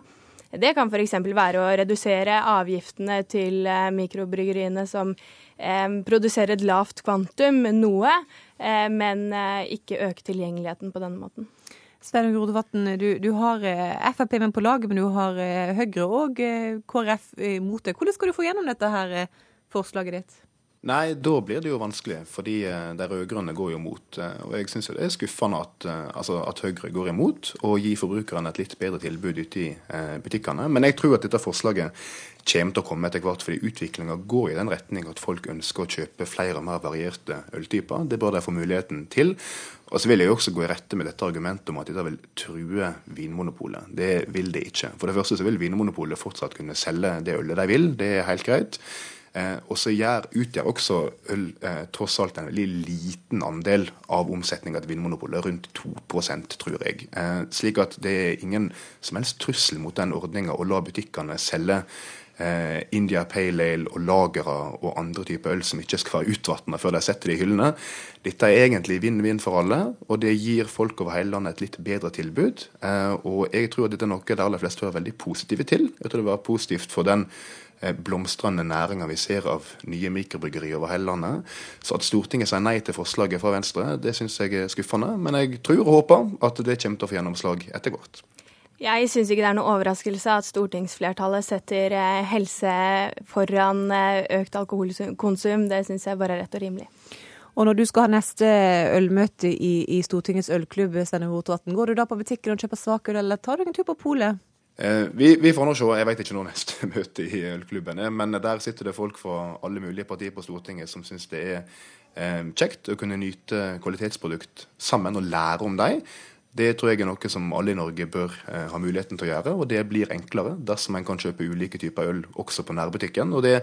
Det kan f.eks. være å redusere avgiftene til eh, mikrobryggeriene som eh, produserer et lavt kvantum, noe, eh, men eh, ikke øke tilgjengeligheten på denne måten. Sveinung Rodevatn, du, du har Frp med på laget, men du har Høyre og KrF mot deg. Hvordan skal du få gjennom dette her forslaget ditt? Nei, da blir det jo vanskelig, fordi eh, de rød-grønne går jo imot. eh, Og jeg syns det er skuffende at, eh, altså at Høyre går imot og gir forbrukerne et litt bedre tilbud ute i butikkene. Men jeg tror at dette forslaget kommer til å komme etter hvert, fordi utviklinga går i den retning at folk ønsker å kjøpe flere og mer varierte øltyper. Det bør de få muligheten til. Og så vil jeg jo også gå i rette med dette argumentet om at dette vil true Vinmonopolet. Det vil det ikke. For det første så vil Vinmonopolet fortsatt kunne selge det ølet de vil, det er helt greit. Eh, og så gjør, utgjør også øl eh, tross alt en veldig liten andel av omsetninga til Vinmonopolet, rundt 2% tror jeg. Eh, slik at det er ingen som helst trussel mot den ordninga å la butikkene selge eh, India Pale Ale og lagere og andre typer øl som ikke skal være utvatna før de setter det i hyllene. Dette er egentlig vinn-vinn for alle, og det gir folk over hele landet et litt bedre tilbud. Eh, og jeg tror at dette er noe de aller fleste er veldig positive til. Jeg tror det var positivt for den blomstrende næringa vi ser av nye mikrobryggeri over hele landet. Så at Stortinget sier nei til forslaget fra Venstre, det syns jeg er skuffende. Men jeg tror og håper at det kommer til å få gjennomslag etter hvert. Jeg syns ikke det er noe overraskelse at stortingsflertallet setter eh, helse foran eh, økt alkoholkonsum. Det syns jeg bare er rett og rimelig. Og når du skal ha neste ølmøte i, i Stortingets ølklubb, Steinar Rotevatn, går du da på butikken og kjøper svakøl, eller tar du en tur på polet? Eh, vi, vi får nå se. Jeg vet ikke når neste møte i ølklubben er, men der sitter det folk fra alle mulige partier på Stortinget som syns det er eh, kjekt å kunne nyte kvalitetsprodukt sammen og lære om dem. Det tror jeg er noe som alle i Norge bør eh, ha muligheten til å gjøre, og det blir enklere dersom en kan kjøpe ulike typer øl også på nærbutikken. og det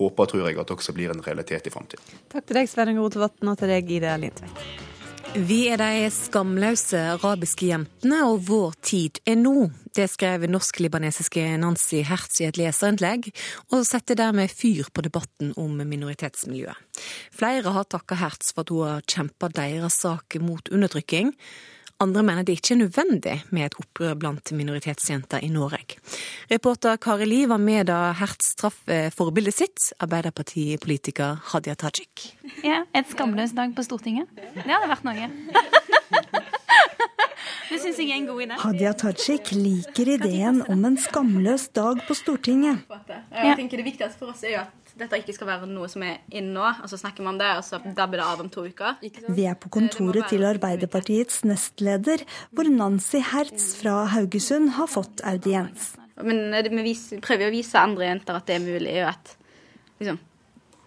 håper tror jeg at også blir en realitet i framtiden. Takk til deg, Sveinung Rotevatn, og til deg, Ida Lindtvedt. Vi er de skamløse arabiske jentene, og vår tid er nå. Det skrev norsk-libanesiske Nancy Hertz i et leserinnlegg, og setter dermed fyr på debatten om minoritetsmiljøet. Flere har takka Hertz for at hun har kjempa deres sak mot undertrykking. Andre mener det ikke er nødvendig med et opprør blant minoritetsjenter i Norge. Reporter Kari Li var med da Hertz traff forbildet sitt, Arbeiderpartipolitiker Hadia Tajik. Ja, Et skamløs dag på Stortinget. Det hadde vært noe. Det syns jeg er en god idé. Hadia Tajik liker ideen om en skamløs dag på Stortinget. Jeg tenker Det viktigste for oss er jo at dette ikke skal være noe som er inn nå, og så snakker man om det, og så dabber det av om to uker. Vi er på kontoret til Arbeiderpartiets nestleder, hvor Nancy Hertz fra Haugesund har fått audiens. Men eh, vi prøver å vise andre jenter at det er mulig, og at liksom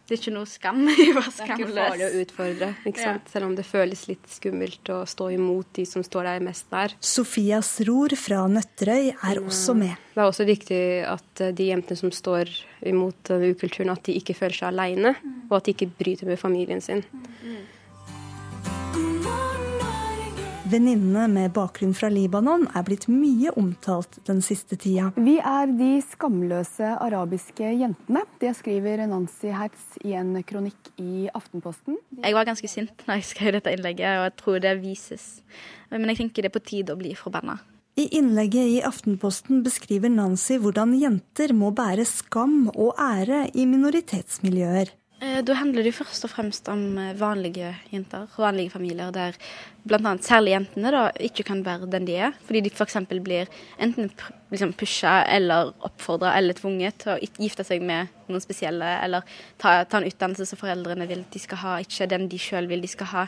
Det er ikke noe skam i å være Det er ikke farlig å utfordre, ikke sant? selv om det føles litt skummelt å stå imot de som står deg mest nær. Sofias Ror fra Nøtterøy er også med. Det er også viktig at eh, de jentene som står imot ukulturen, at de ikke føler seg aleine, og at de ikke bryter med familien sin. Venninnene med bakgrunn fra Libanon er blitt mye omtalt den siste tida. Vi er de skamløse arabiske jentene. Det skriver Nancy Hertz i en kronikk i Aftenposten. Jeg var ganske sint da jeg skrev dette innlegget, og jeg tror det vises. Men jeg tenker det er på tide å bli forbanna. I innlegget i Aftenposten beskriver Nancy hvordan jenter må bære skam og ære i minoritetsmiljøer. Eh, Da handler det jo først og fremst om eh, vanlige jenter, vanlige familier, der bl.a. særlig jentene da ikke kan være den de er, fordi de f.eks. blir enten liksom pusha eller oppfordra eller tvunget til å gifte seg med noen spesielle, eller ta, ta en utdannelse som foreldrene vil de skal ha, ikke den de sjøl vil de skal ha.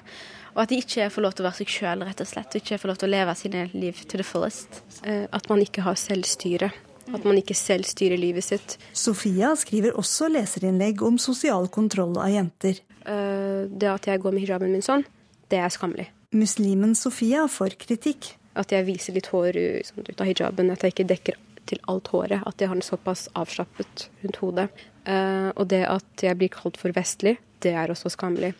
Og at de ikke får lov til å være seg sjøl, rett og slett, og ikke får lov til å leve sine liv to the fullest. Eh, At man ikke har selvstyre. At man ikke selv styrer livet sitt. Sofia skriver også leserinnlegg om sosial kontroll av jenter. Eh, Det at jeg går med hijaben min sånn, det er skammelig. Muslimen Sofia får kritikk. At jeg viser litt hår sånn ut av hijaben, at jeg ikke dekker til alt håret. At jeg har den såpass avslappet rundt hodet. Eh, og det at jeg blir kalt for vestlig, det er også skammelig.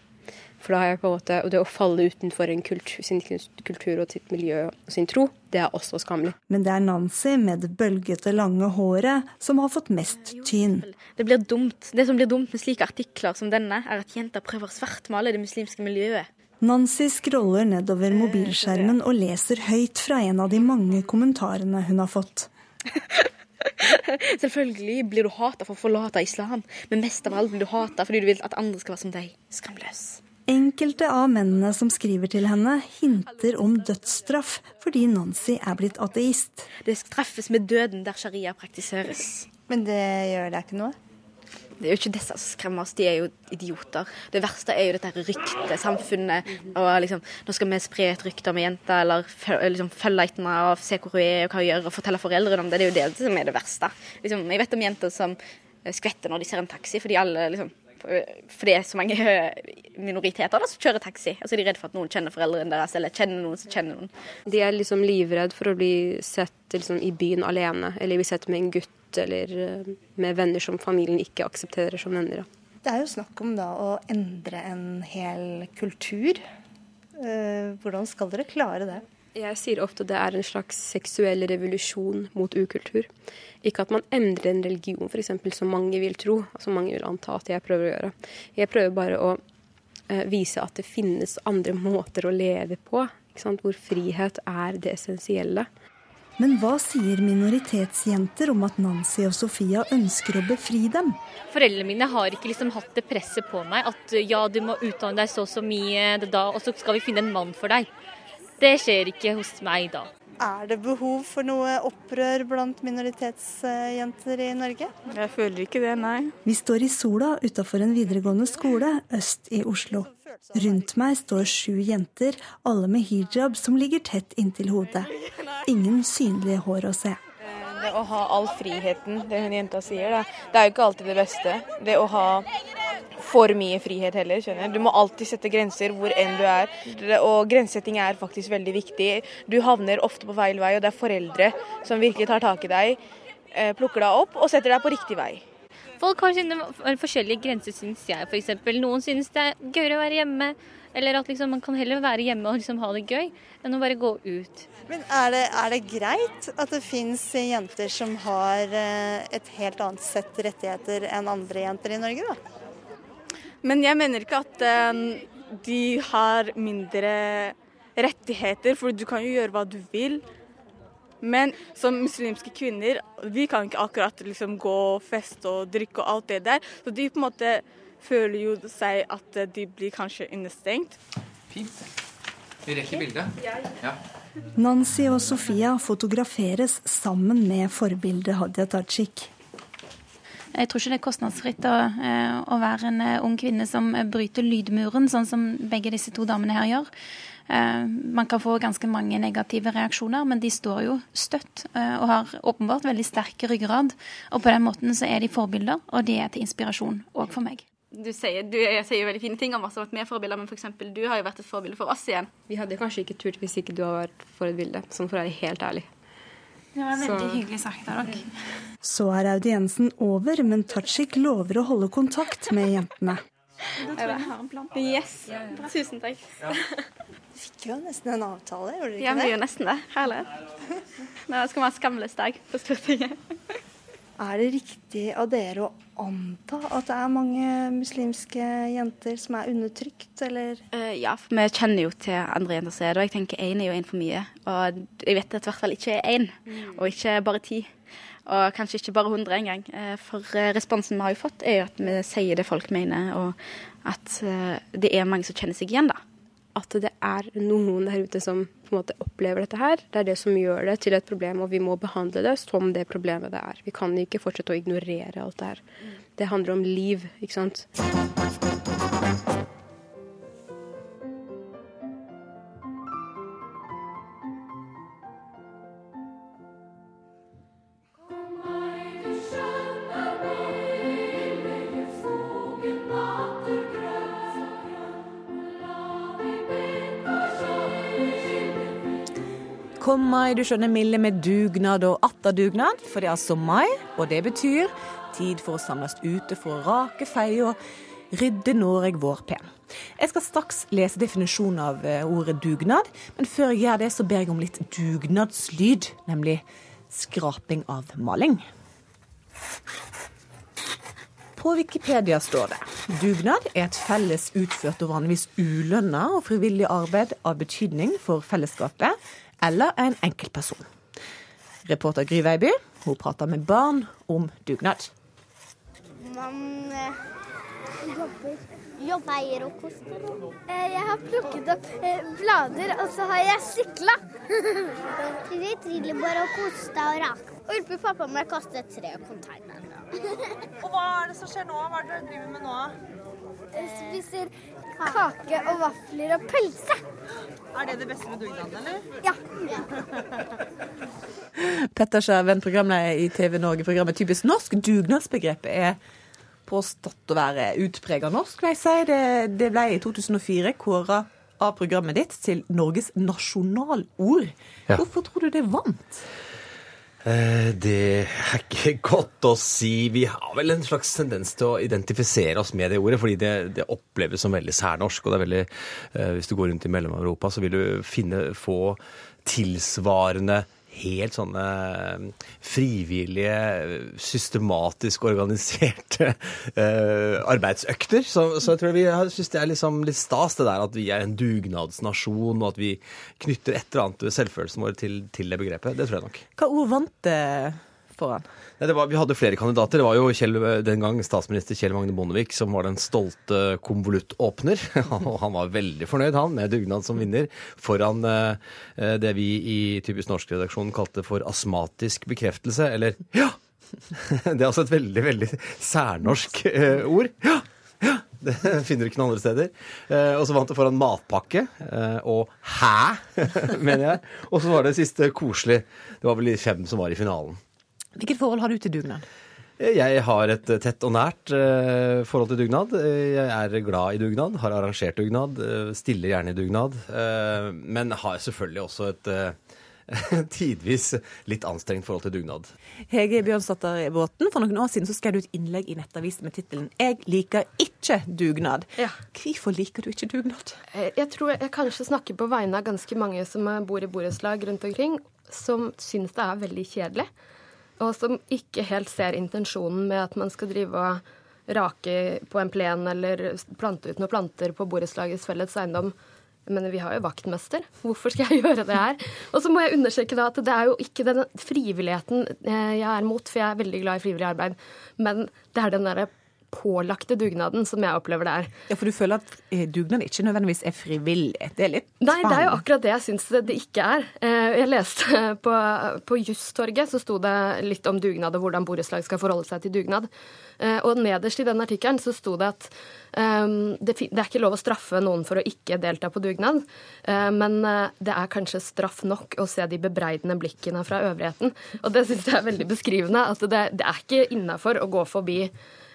For da har jeg på en måte, Og det å falle utenfor en kultur, sin kultur og sitt miljø og sin tro, det er også skammelig. Men det er Nancy med det bølgete, lange håret som har fått mest tyn. Det blir dumt. Det som blir dumt med slike artikler som denne, er at jenter prøver å svartmale det muslimske miljøet. Nancy scroller nedover mobilskjermen og leser høyt fra en av de mange kommentarene hun har fått. Selvfølgelig blir du hata for å forlate islam, men mest av alt blir du hata fordi du vil at andre skal være som deg. Skamløs. Enkelte av mennene som skriver til henne, hinter om dødsstraff fordi Nancy er blitt ateist. Det treffes med døden der sharia praktiseres. Men det gjør da ikke noe? Det er jo ikke disse som skremmer oss, de er jo idioter. Det verste er jo dette her ryktet, samfunnet. og liksom, Nå skal vi spre et rykte om ei jente, eller liksom, følge etter henne og se hvor hun er og hva hun gjør, og fortelle foreldrene om det. Det er jo det som er det verste. Liksom, jeg vet om jenter som skvetter når de ser en taxi, fordi alle liksom for det er så mange minoriteter da, som kjører taxi. Altså De er redd for at noen kjenner foreldrene deres, eller kjenner noen som kjenner noen. De er liksom livredd for å bli sett liksom, i byen alene, eller bli sett med en gutt, eller eh, med venner som familien ikke aksepterer som venner. Da. Det er jo snakk om da å endre en hel kultur. Eh, hvordan skal dere klare det? Jeg sier ofte det er en slags seksuell revolusjon mot ukultur. Ikke at man endrer en religion, f.eks., som mange vil tro, som mange vil anta at jeg prøver å gjøre. Jeg prøver bare å eh, vise at det finnes andre måter å leve på, hvor frihet er det essensielle. Men hva sier minoritetsjenter om at Nancy og Sofia ønsker å befri dem? Foreldrene mine har ikke liksom hatt det presset på meg at ja, du må utdanne deg så og så mye, da, og så skal vi finne en mann for deg. Det skjer ikke hos meg da. Er det behov for noe opprør blant minoritetsjenter i Norge? Jeg føler ikke det, nei. Vi står i sola utafor en videregående skole øst i Oslo. Rundt meg står sju jenter, alle med hijab som ligger tett inntil hodet. Ingen synlige hår å se. Det å ha all friheten, det hun jenta sier, da. det er jo ikke alltid det beste. Det å ha for mye frihet heller. skjønner Du må alltid sette grenser hvor enn du er. Og grensesetting er faktisk veldig viktig. Du havner ofte på feil vei, og det er foreldre som virkelig tar tak i deg, eh, plukker deg opp og setter deg på riktig vei. Folk har sine forskjellige grenser, syns jeg. For eksempel. Noen synes det er gøyere å være hjemme. Eller at liksom, man kan heller være hjemme og liksom ha det gøy, enn å bare gå ut. Men er det, er det greit at det fins jenter som har eh, et helt annet sett rettigheter enn andre jenter i Norge, da? Men jeg mener ikke at um, de har mindre rettigheter, for du kan jo gjøre hva du vil. Men som muslimske kvinner, vi kan ikke akkurat liksom gå og feste og drikke og alt det der. Så de på en måte føler jo seg at de blir kanskje innestengt. Fint. Vi rekker bildet. Ja. Nancy og Sofia fotograferes sammen med forbildet Hadia Tajik. Jeg tror ikke det er kostnadsfritt å, eh, å være en eh, ung kvinne som bryter lydmuren, sånn som begge disse to damene her gjør. Eh, man kan få ganske mange negative reaksjoner, men de står jo støtt og har åpenbart veldig sterk ryggrad. Og på den måten så er de forbilder, og de er til inspirasjon òg for meg. Du sier, du sier jo veldig fine ting om oss, at vi er forbilder, men f.eks. For du har jo vært et forbilde for oss igjen. Vi hadde kanskje ikke turt hvis ikke du hadde vært for et bilde, sånn for å være helt ærlig. Det var veldig så. hyggelig sagt av dere. Så er audiensen over, men Tajik lover å holde kontakt med jentene. Da tror jeg vi har en plan. Yes. Tusen takk. Du fikk jo nesten en avtale, gjorde du ikke det? Ja, vi gjorde nesten det. Herlig. Nå skal vi ha skamløs dag på Stortinget. Er det riktig av dere å anta at det er mange muslimske jenter som er undertrykt, eller? Uh, ja, for vi kjenner jo til andre jenter som er det, og jeg tenker én er jo én for mye. Og jeg vet at det i hvert fall ikke er én, mm. og ikke bare ti. Og kanskje ikke bare hundre engang. Uh, for uh, responsen vi har jo fått, er jo at vi sier det folk mener, og at det er mange som kjenner seg igjen, da at det er noen der ute som på en måte opplever dette her. Det er det som gjør det til et problem, og vi må behandle det som det problemet det er. Vi kan ikke fortsette å ignorere alt det her. Det handler om liv, ikke sant. Kom mai, du skjønner milde med dugnad og atter dugnad, for det er altså mai, og det betyr tid for å samles ute for å rake, feie og rydde Noreg vårpen. Jeg skal straks lese definisjonen av eh, ordet dugnad, men før jeg gjør det, så ber jeg om litt dugnadslyd, nemlig skraping av maling. På Wikipedia står det dugnad er et felles utført og vanligvis ulønna og frivillig arbeid av betydning for fellesskapet eller en enkeltperson. Reporter Gry Veiby hun prater med barn om dugnad. Man eh, jobber Jobber og koster. Jeg har plukket opp eh, blader, og så har jeg sykla. Vi triller bare og kosta og raka. Og hjelper pappa med å kaste tre containere. Og hva er det som skjer nå? Hva er det dere driver med nå? Jeg spiser kake og vafler og pølse. Er det det beste med dugnaden, eller? Ja. Petter Skjerven, programleder i TV Norge-programmet Typisk norsk. Dugnadsbegrepet er påstått å være utprega norsk, vil jeg si. Det, det ble i 2004 kåra av programmet ditt til Norges nasjonalord. Ja. Hvorfor tror du det vant? Eh, Det er ikke godt å si. Vi har vel en slags tendens til å identifisere oss med det ordet, fordi det, det oppleves som veldig særnorsk. og det er veldig, eh, Hvis du går rundt i Mellom-Europa, så vil du finne få tilsvarende helt sånne eh, frivillige, systematisk organiserte uh, arbeidsøkter. Så, så jeg tror vi syns det er liksom litt stas det der at vi er en dugnadsnasjon, og at vi knytter et eller annet ved selvfølelsen vår til, til det begrepet. Det tror jeg nok. Hva ord vant det foran? Nei, det var, vi hadde flere kandidater. Det var jo Kjell, den gang statsminister Kjell Magne Bondevik som var den stolte konvoluttåpner. Og han var veldig fornøyd, han, med dugnad som vinner, foran eh, det vi i Typisk norsk-redaksjonen kalte for astmatisk bekreftelse, eller ja! Det er altså et veldig, veldig særnorsk eh, ord. Ja! Ja, Det finner du ikke noen andre steder. Eh, og så vant det foran matpakke eh, og hæ, mener jeg. Og så var det siste koselig. Det var vel de fem som var i finalen. Hvilket forhold har du til dugnad? Jeg har et tett og nært eh, forhold til dugnad. Eh, Jeg er glad i dugnad, har arrangert dugnad, eh, stiller gjerne i dugnad. eh, Men har selvfølgelig også et eh, tidvis litt anstrengt forhold til dugnad. Hege Bjørnsdatter Båten, for noen år siden så skrev du et innlegg i Nettavisen med tittelen 'Jeg liker ikke dugnad'. Hvorfor liker du ikke dugnad? Eh, Jeg tror jeg kanskje snakker på vegne av ganske mange som eh, bor i borettslag rundt omkring, som syns det er veldig kjedelig, og som ikke helt ser intensjonen med at man skal drive og rake på en plen eller plante ut noen planter på borettslagets felles eiendom. Men vi har jo vaktmester. Hvorfor skal jeg gjøre det her? Og så må jeg understreke at det er jo ikke den frivilligheten eh, jeg er mot, for jeg er veldig glad i frivillig arbeid. Men det er den derre pålagte dugnaden som jeg opplever det er. Ja, For du føler at eh, dugnad ikke nødvendigvis er frivillig? Det er litt Nei, det er jo akkurat det jeg syns det, ikke er. Eh, Jeg leste på, på Justorget så sto det litt om dugnad og hvordan borettslag skal forholde seg til dugnad. Eh, Og nederst i den artikkelen så sto det at um, det, det er ikke lov å straffe noen for å ikke delta på dugnad, men det er kanskje straff nok å se de bebreidende blikkene fra øvrigheten. Og det syns jeg er veldig beskrivende. At det, det er ikke innafor å gå forbi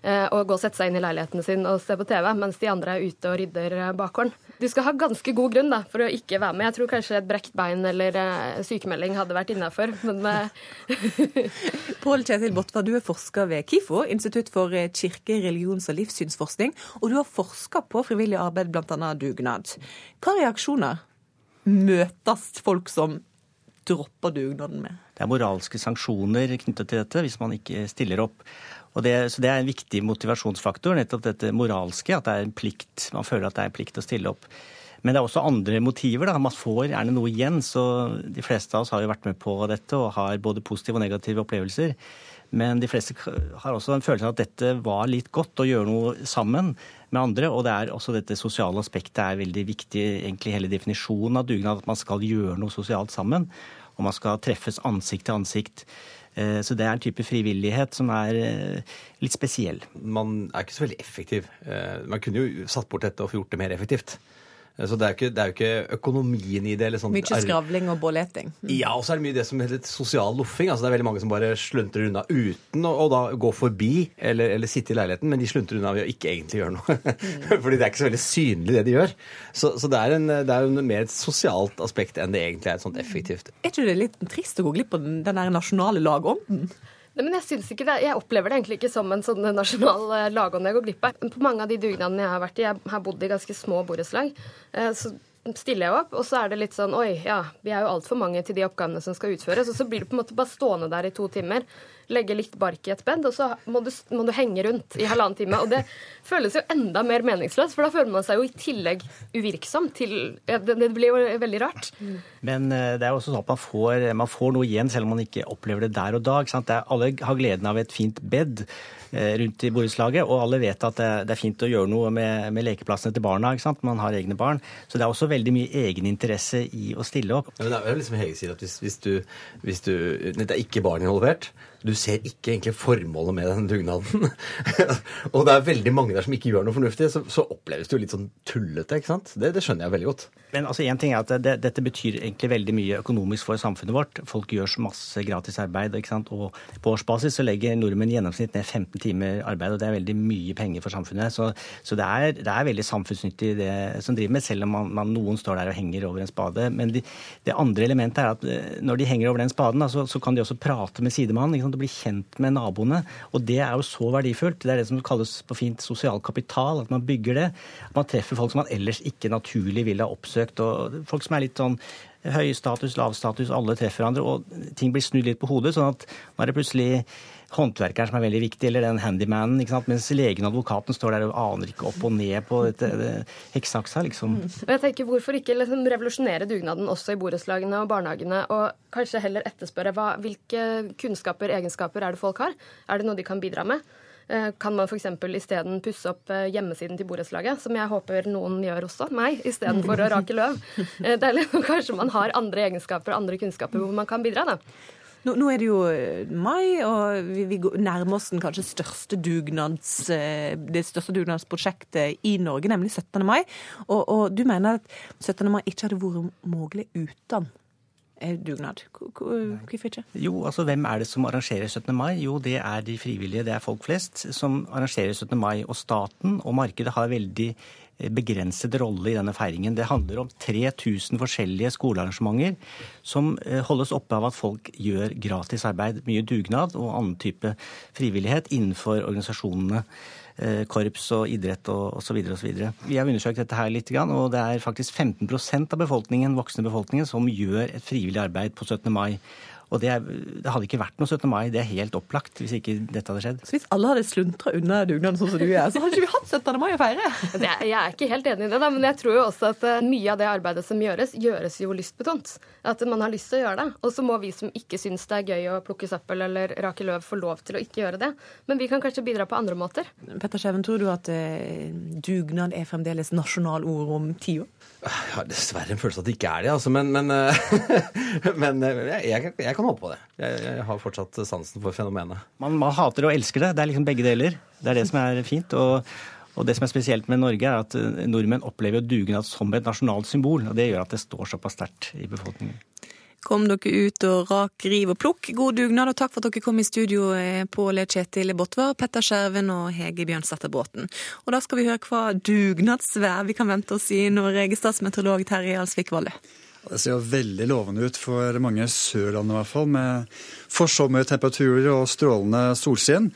eh, og gå og sette seg inn i leiligheten sin og se på TV, mens de andre er ute og rydder eh, bakgården. Du skal ha ganske god grunn da, for å ikke være med. Jeg tror kanskje et brekt bein eller eh, sykemelding hadde vært innafor, men Pål Kjetil Botva, du er forsker ved KIFO, Institutt for kirke-, religions- og livssynsforskning, og du har forska på frivillig arbeid, bl.a. dugnad. Hva reaksjoner møtes folk som dropper dugnaden med? Det er moralske sanksjoner knyttet til dette hvis man ikke stiller opp. Det, så det er en viktig motivasjonsfaktor, nettopp dette moralske, at det er en plikt. Man føler at det er en plikt å stille opp. Men det er også andre motiver. da, Man får gjerne noe igjen. så De fleste av oss har jo vært med på dette og har både positive og negative opplevelser. Men de fleste har også en følelse av at dette var litt godt, å gjøre noe sammen med andre. Og det er også dette sosiale aspektet er veldig viktig, egentlig hele definisjonen av dugnad. At man skal gjøre noe sosialt sammen. Og man skal treffes ansikt til ansikt. Eh, Så det er en type frivillighet som er eh, litt spesiell. Man er ikke så veldig effektiv. Eh, Man kunne jo satt bort dette og gjort det mer effektivt. Eh, Så det er ikke, det er jo ikke økonomien i det. Eller sånt. Mye skravling og båleting. Ja, og så er det mye det som heter sosial loffing. Altså, det er veldig mange som bare sluntrer unna uten å, da gå forbi eller, eller sitte i leiligheten, men de sluntrer unna ved å ikke egentlig gjøre noe. Fordi det er ikke så veldig synlig, det de gjør. Så, så det er, en, det er jo mer et sosialt aspekt enn det egentlig er et sånt effektivt. Er ikke det litt trist å gå glipp av den, den der nasjonale lagånden? Nei, men jeg synes ikke det. Jeg opplever det egentlig ikke som en sånn nasjonal eh, lagånd jeg går glipp av. På mange av de dugnadene jeg har vært i, jeg har bodd i ganske små borettslag, eh, så stiller jeg opp, og så er det litt sånn Oi, ja, vi er jo altfor mange til de oppgavene som skal utføres. Og så blir du på en måte bare stående der i to timer legge litt bark i et bed, og så må du, må du henge rundt i halvannen time. Og det føles jo enda mer meningsløst, for da føler man seg jo i tillegg uvirksom til ja, det, det blir jo veldig rart. Men eh, det er jo også sånn at man får, man får noe igjen selv om man ikke opplever det der og da. Ikke sant? Det er, alle har gleden av et fint bed rundt i borettslaget, og alle vet at det, det er fint å gjøre noe med, med lekeplassene til barna. Ikke sant? Man har egne barn. Så det er også veldig mye egeninteresse i å stille opp. Ja, men det er jo liksom Hege sier at hvis, hvis, du, hvis du Det er ikke barn involvert. Du ser ikke egentlig formålet med den dugnaden. og det er veldig mange der som ikke gjør noe fornuftig, så, så oppleves det jo litt sånn tullete. ikke sant? Det, det skjønner jeg veldig godt. Men altså, en ting er at det, dette betyr egentlig veldig mye økonomisk for samfunnet vårt. Folk gjør så masse gratis arbeid. ikke sant? Og på årsbasis så legger nordmenn i gjennomsnitt ned 15 timer arbeid, og det er veldig mye penger for samfunnet. Så, så det, er, det, er, veldig samfunnsnyttig det som driver med, selv om man, man, noen står der og henger over en spade. Men de, det andre elementet er at eh, når de henger over den spaden, da, så, så, kan de også prate med sidemannen. ikke sant? Og bli kjent med naboene. Og det er jo så verdifullt. Det er det som kalles på fint sosial kapital. At man bygger det. At man treffer folk som man ellers ikke naturlig ville ha oppsøkt. Og folk som er litt sånn høy status, lav status, alle treffer hverandre. Og ting blir snudd litt på hodet. sånn at nå er det plutselig håndverkeren som er veldig viktig, eller den handymanen. Mens legen og advokaten står der og aner ikke opp og ned på dette det, heksaksa, liksom. Og jeg tenker, Hvorfor ikke liksom revolusjonere dugnaden også i borettslagene og barnehagene, og kanskje heller etterspørre hva, hvilke kunnskaper, egenskaper er det folk har? Er det noe de kan bidra med? Eh, Kan man f.eks. isteden pusse opp eh, hjemmesiden til borettslaget, som jeg håper noen gjør også, meg, istedenfor å rake løv? Eh, Det er liksom, kanskje man har andre egenskaper og andre kunnskaper hvor man kan bidra, da. Nå, nå, er det jo eh, mai, og vi, vi nærmer oss den kanskje største dugnads, eh, det største dugnadsprosjektet i Norge, nemlig 17. mai. Og, og, du mener at 17. mai ikke hadde vært mulig uten dugnad. Hvorfor ikke? Jo, altså Hvem er det som arrangerer 17. mai? Jo, det er de frivillige, det er folk flest som arrangerer 17. mai. Og staten og markedet har veldig begrenset rolle i denne feiringen. Det handler om 3000 forskjellige skolearrangementer som eh, holdes oppe av at folk gjør gratis arbeid, mye dugnad og annen type frivillighet innenfor organisasjonene. Eh, korps og idrett og osv. Vi har undersøkt dette her litt, og det er faktisk 15% av befolkningen, voksne befolkningen som gjør et frivillig arbeid på 17. mai. Og det, det, hadde ikke vært noe 17. mai, det er helt opplagt, hvis ikke dette hadde skjedd. Så hvis alle hadde sluntra unna dugnaden sånn som du er, så hadde ikke vi hatt 17. mai å feire? Det, jeg er ikke helt enig i det, da, men jeg tror jo også at eh, mye av det arbeidet som gjøres, gjøres jo lystbetont. At man har lyst til å gjøre det. Og så må vi som ikke syns det er gøy å plukke søppel eller rake løv, få lov til å ikke gjøre det. Men vi kan kanskje bidra på andre måter. Petter Skjeven, tror du at eh, dugnad er fremdeles nasjonalord om ti år? Jeg har dessverre en følelse at det ikke er det, altså. Men, men, men jeg, jeg, jeg, kan håpe på det. Jeg, jeg, har fortsatt sansen for fenomenet. Man, man, hater og elsker det. Det er liksom begge deler. Det er det som er fint. Og, og det som er spesielt med Norge, er at nordmenn opplever dugnad som et nasjonalt symbol. Og det gjør at det står såpass sterkt i befolkningen. Kom dere ut og rak, riv og plukk. God dugnad, og takk for at dere kom i studio, Pål Kjetil Botvar, Petter Skjerven og Hege Bjørnsdatter Bråten. Og da skal vi høre hva dugnadsvær vi kan vente oss i Norge, statsmeteorolog Terje Alsvik Valle. Det ser jo veldig lovende ut for mange Sørland i hvert fall, med forsommertemperaturer og strålende solskinn.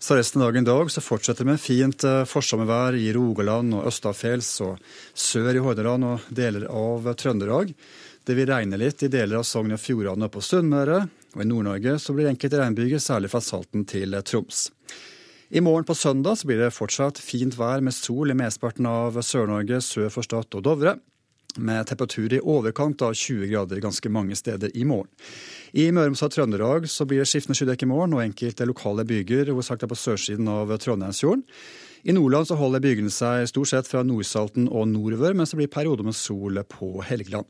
Så resten av dagen i dag så fortsetter det med fint forsommervær i Rogaland og østafjells og sør i Hordaland og deler av Trøndelag. Det vil regne litt i deler av Sogn og Fjordane og på Sunnmøre. Og i Nord-Norge så blir det enkelte regnbyger, særlig fra Salten til Troms. I morgen på søndag så blir det fortsatt fint vær med sol i mesteparten av Sør-Norge sør for Stad og Dovre. Med temperatur i overkant av 20 grader ganske mange steder i morgen. I Møre og Romsdal Trøndelag blir det skiftende skydekke i morgen og enkelte lokale byger, hovedsakelig på sørsiden av Trondheimsfjorden. I Nordland så holder bygene seg stort sett fra Nordsalten og nordover, mens det blir perioder med sol på Helgeland.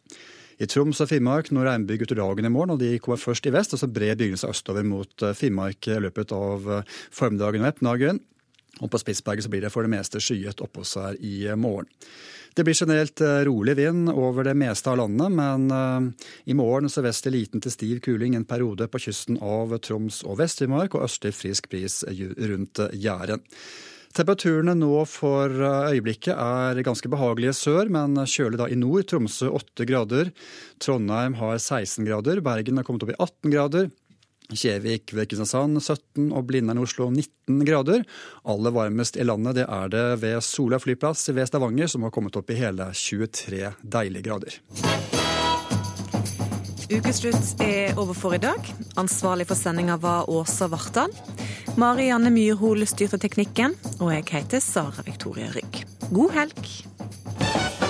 I Troms og Finnmark når regnbyger utover dagen i morgen, og de kommer først i vest, og så brer bygene seg østover mot Finnmark i løpet av formiddagen og ettermiddagen. Og på Spitsberget så blir det for det meste skyet oppå seg i morgen. Det blir generelt rolig vind over det meste av landet, men i morgen sørvestlig liten til stiv kuling en periode på kysten av Troms og Vest-Finnmark, og østlig frisk bris rundt Jæren. Temperaturene nå for øyeblikket er ganske behagelige sør, men kjølig da i nord. Tromsø 8 grader. Trondheim har 16 grader. Bergen har kommet opp i 18 grader. Kjevik ved Kristiansand 17 og Blindern i Oslo 19 grader. Aller varmest i landet det er det ved Sola flyplass ved Stavanger, som har kommet opp i hele 23 deilige grader. Ukeslutt er over for i dag. Ansvarlig for sendinga var Åsa Vartdal. Mari Anne Myrhol styrte teknikken, og jeg heter Sara Victoria Rygg. God helg.